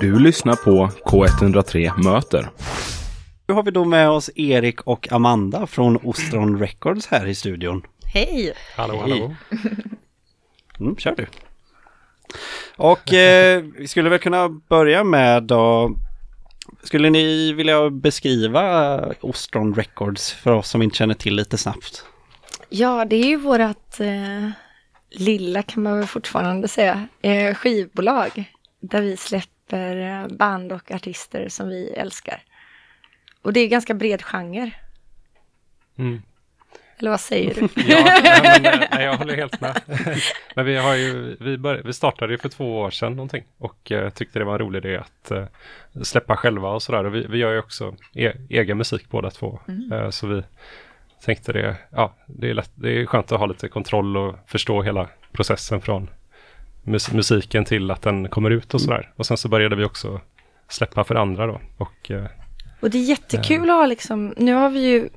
Du lyssnar på K103 Möter. Nu har vi då med oss Erik och Amanda från Ostron Records här i studion. Hej! Hallå, Hej. hallå. Mm, kör du. Och eh, vi skulle väl kunna börja med då. Skulle ni vilja beskriva Ostron Records för oss som inte känner till lite snabbt? Ja, det är ju vårat eh, lilla, kan man väl fortfarande säga, eh, skivbolag. Där vi släpper eh, band och artister som vi älskar. Och det är ganska bred genre. Mm. Eller vad säger du? Ja, nej, men, nej, jag håller helt med. men vi, har ju, vi, bör, vi startade ju för två år sedan någonting och eh, tyckte det var en rolig idé att eh, släppa själva och sådär. Och vi, vi gör ju också e egen musik båda två. Eh, så vi tänkte det, ja, det är, lätt, det är skönt att ha lite kontroll och förstå hela processen från mus musiken till att den kommer ut och sådär. Och sen så började vi också släppa för andra då. Och eh, Och det är jättekul att ha liksom, nu har vi ju,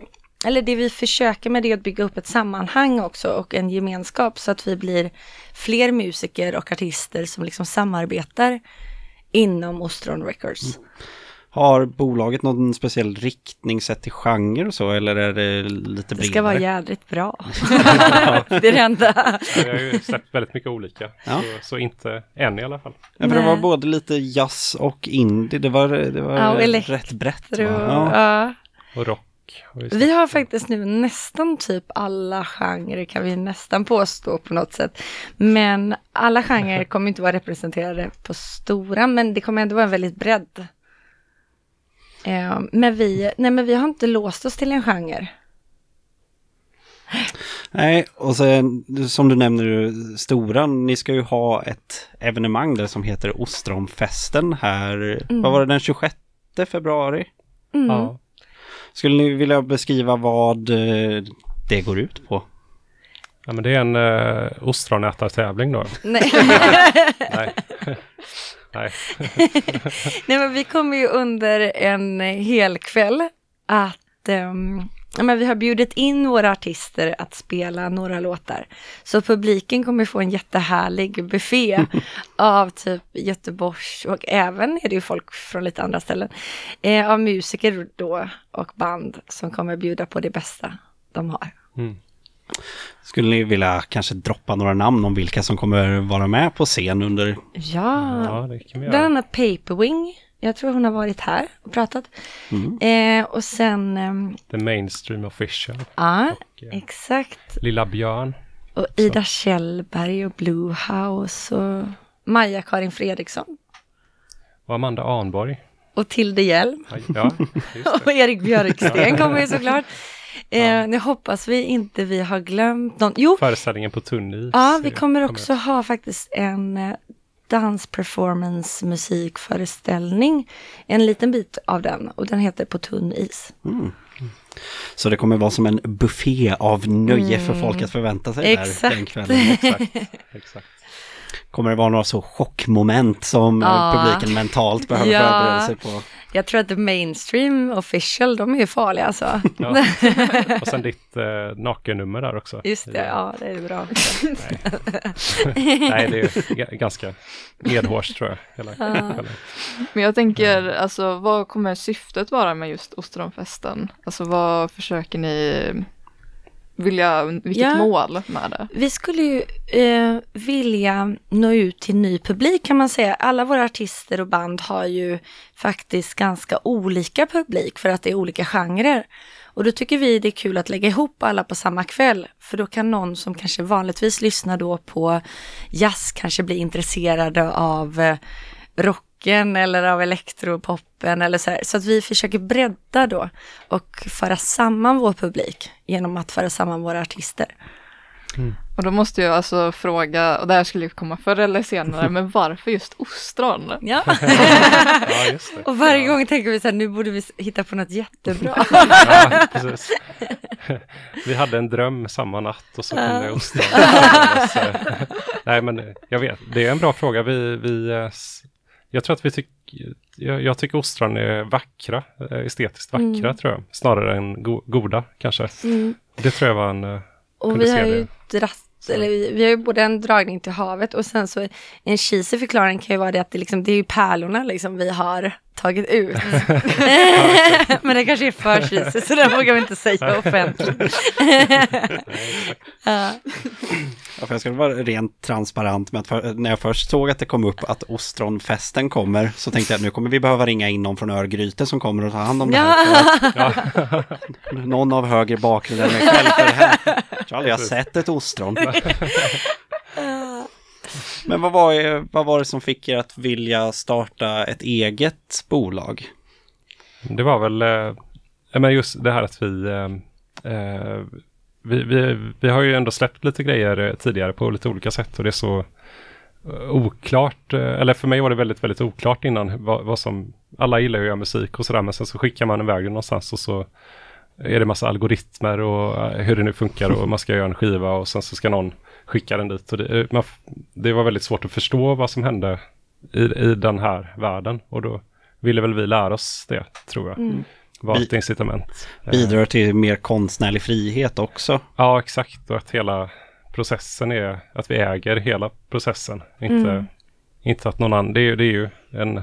eller det vi försöker med det är att bygga upp ett sammanhang också och en gemenskap så att vi blir fler musiker och artister som liksom samarbetar inom Ostron Records. Har bolaget någon speciell riktning sett till genre och så eller är det lite Det bredare? ska vara jädrigt bra. det är det enda. vi har ju släppt väldigt mycket olika. Ja. Så, så inte än i alla fall. Ja, för det var både lite jazz och indie. Det var, det var Ja, rätt brett. va? Tror, Ja. ja. Och rock. har vi Vi har faktiskt nu nästan typ alla genrer kan vi nästan påstå på något sätt. Men alla genrer kommer inte vara representerade på stora, men det kommer ändå vara en väldigt bredd. Eh, men, vi, nej, men vi har inte låst oss till en genre. Nej, och sen som du nämner stora, ni ska ju ha ett evenemang där som heter Ostronfesten här. Vad var det, den 26 februari? Mm. Ja. Skulle ni vilja beskriva vad eh, det går ut på? ja, men det är en uh, ostronätartävling då. Nej. Nej. Nej. Nej men vi kommer ju under en hel kväll att ja, men vi har bjudit in våra artister att spela några låtar. Så publiken kommer få en jättehärlig buffé av typ Göteborgs och även är det ju folk från lite andra ställen. Eh, av musiker då och band som kommer bjuda på det bästa de har. Mm. Skulle ni vilja kanske droppa några namn om vilka som kommer vara med på scen under... Ja, Ja, det kan vi bland göra. annat Paperwing. Jag tror hon har varit här och pratat. Eh, och sen, ehm, The Mainstream Official. ja, Och, eh, exakt. Lilla Björn. Och Ida Kjellberg och Blue House och Maja-Karin Fredriksson. Och Amanda Arnborg. Och Tilde Hjelm. Ja, Och. Erik Björksten kommer ju såklart. Eh, nu hoppas vi inte vi har glömt någon. Jo, Föreställningen på tunn is. ja, vi kommer också ha faktiskt en eh, dansperformance musikföreställning. En liten bit av den och den heter På tunn is. Så det kommer vara som en buffé av nöje för folk att förvänta sig där Exakt. den kvällen. Exakt. Exakt. Kommer det vara några så chockmoment som Ja. publiken mentalt behöver Ja. förbereda sig på? Jag tror att The Mainstream Official, de är ju farliga alltså. Ja. Och sen ditt eh, nakennummer där också. Just det, ja det är bra. Nej, det är ga- ganska medhårs tror jag. Hela kvällen. Men jag tänker, alltså vad kommer syftet vara med just ostronfesten? Alltså vad försöker ni vilja, vilket Ja. mål med det? Vi skulle ju eh, vilja nå ut till ny publik kan man säga. Alla våra artister och band har ju faktiskt ganska olika publik för att det är olika genrer. Och då tycker vi det är kul att lägga ihop alla på samma kväll. För då kan någon som kanske vanligtvis lyssnar då på jazz kanske bli intresserade av eh, rocken eller av elektropoppen eller så här. Så att vi försöker bredda då och föra samman vår publik genom att föra samman våra artister. Och då måste jag alltså fråga, och det här skulle ju komma förr eller senare, men varför just ostron? Ja. Ja, just det. Och varje gång tänker vi så här, nu borde vi hitta på något jättebra. Ja, precis. Vi hade en dröm samma natt och så kom det ostron. Nej, men jag vet, det är en bra fråga. Vi, vi, eh, jag tror att vi tycker, jag, jag tycker ostron är vackra, eh, estetiskt vackra tror jag, snarare än go, goda kanske. Mm. Det tror jag var en, eh, Och vi har ju dratt Så, eller, vi, vi har ju både en dragning till havet och sen så en cheesy förklaring kan ju vara det att det, liksom, det är ju pärlorna liksom vi har tagit ut. Men det kanske är för cheesy så det vågar vi inte säga offentligt. ja. Ja, för jag ska vara rent transparent med att för, när jag först såg att det kom upp att ostronfesten kommer så tänkte jag att nu kommer vi behöva ringa in någon från Örgryte som kommer och ta hand om det här. Någon av höger bakgrund än mig själv. För det här. Jag tror aldrig jag har sett ett ostron. Men vad var, det- vad var det som fick er att vilja starta ett eget bolag? Det var väl, eh, men just det här att vi, eh, eh, vi, vi, vi har ju ändå släppt lite grejer eh, tidigare på lite olika sätt och det är så eh, oklart, eller för mig var det väldigt, väldigt oklart innan vad, vad som, alla gillar ju att göra musik och sådär men sen så skickar man iväg det någonstans och så är det massa algoritmer och hur det nu funkar och man ska göra en skiva och sen så ska någon skicka den dit. Och det, eh, man, det var väldigt svårt att förstå vad som hände i, i den här världen och då ville väl vi lära oss det, tror jag. Var ett incitament. Eh, Bidrar till mer konstnärlig frihet också. Ja, exakt. Och att hela processen är att vi äger hela processen. Inte, inte att någon annan, det är, ju- det är ju en,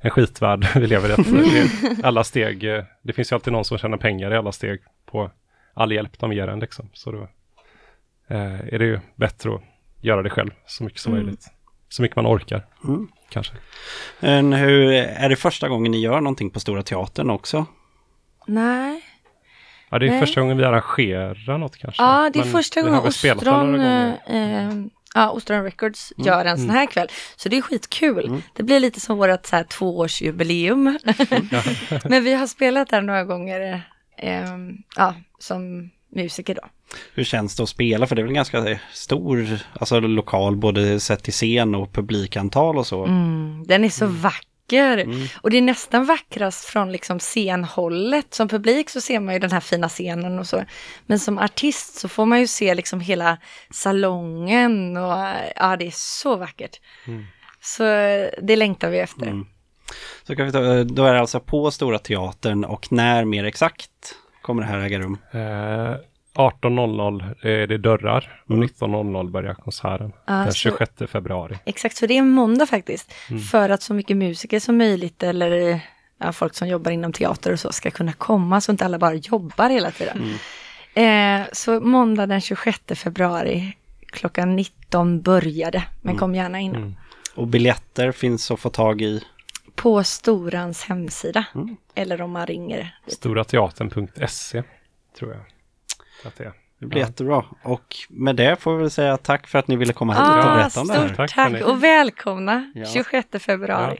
en skitvärld vi lever i. Att alla steg, eh, det finns ju alltid någon som tjänar pengar i alla steg på all hjälp de ger en liksom. Så då är det ju bättre att göra det själv så mycket som möjligt. Så mycket man orkar, Mm. kanske. Men hur, är det första gången ni gör någonting på Stora Teatern också? Nej. Ja, det är Nej. första gången vi arrangerar något kanske. Ja, det är Men första vi gången Ostron, några gånger. eh, eh, ja, Ostron Records gör en sån här kväll. Så det är skitkul. Mm. Det blir lite som vårt så här, tvåårsjubileum. Men vi har spelat där några gånger eh, ja, som musiker då. Hur känns det att spela? För det är väl en ganska stor alltså, lokal, både sett till scen och publikantal och så. Mm, den är så vacker. Mm. Och det är nästan vackrast från liksom scenhållet. Som publik så ser man ju den här fina scenen och så. Men som artist så får man ju se liksom hela salongen och ja, det är så vackert. Så eh, det längtar vi efter. Mm. Så kan vi ta, då är det alltså på Stora Teatern och när mer exakt kommer det här äga rum? Eh, 18.00 är det dörrar och 19.00 börjar konserten. Ja, den så- 26 februari. Exakt, så det är en måndag faktiskt. För att så mycket musiker som möjligt eller ja, folk som jobbar inom teater och så ska kunna komma så inte alla bara jobbar hela tiden. Eh, så måndag den 26 februari klockan 19 började, men kom gärna innan. Mm. Och biljetter finns att få tag i. På Storans hemsida. Mm. Eller om man ringer. Storateatern.se tror jag att det. Det blir Ja. jättebra. Och med det får vi väl säga tack för att ni ville komma hit och Ah, berätta om det här. stort Tack, tack och välkomna Ja. 26 februari.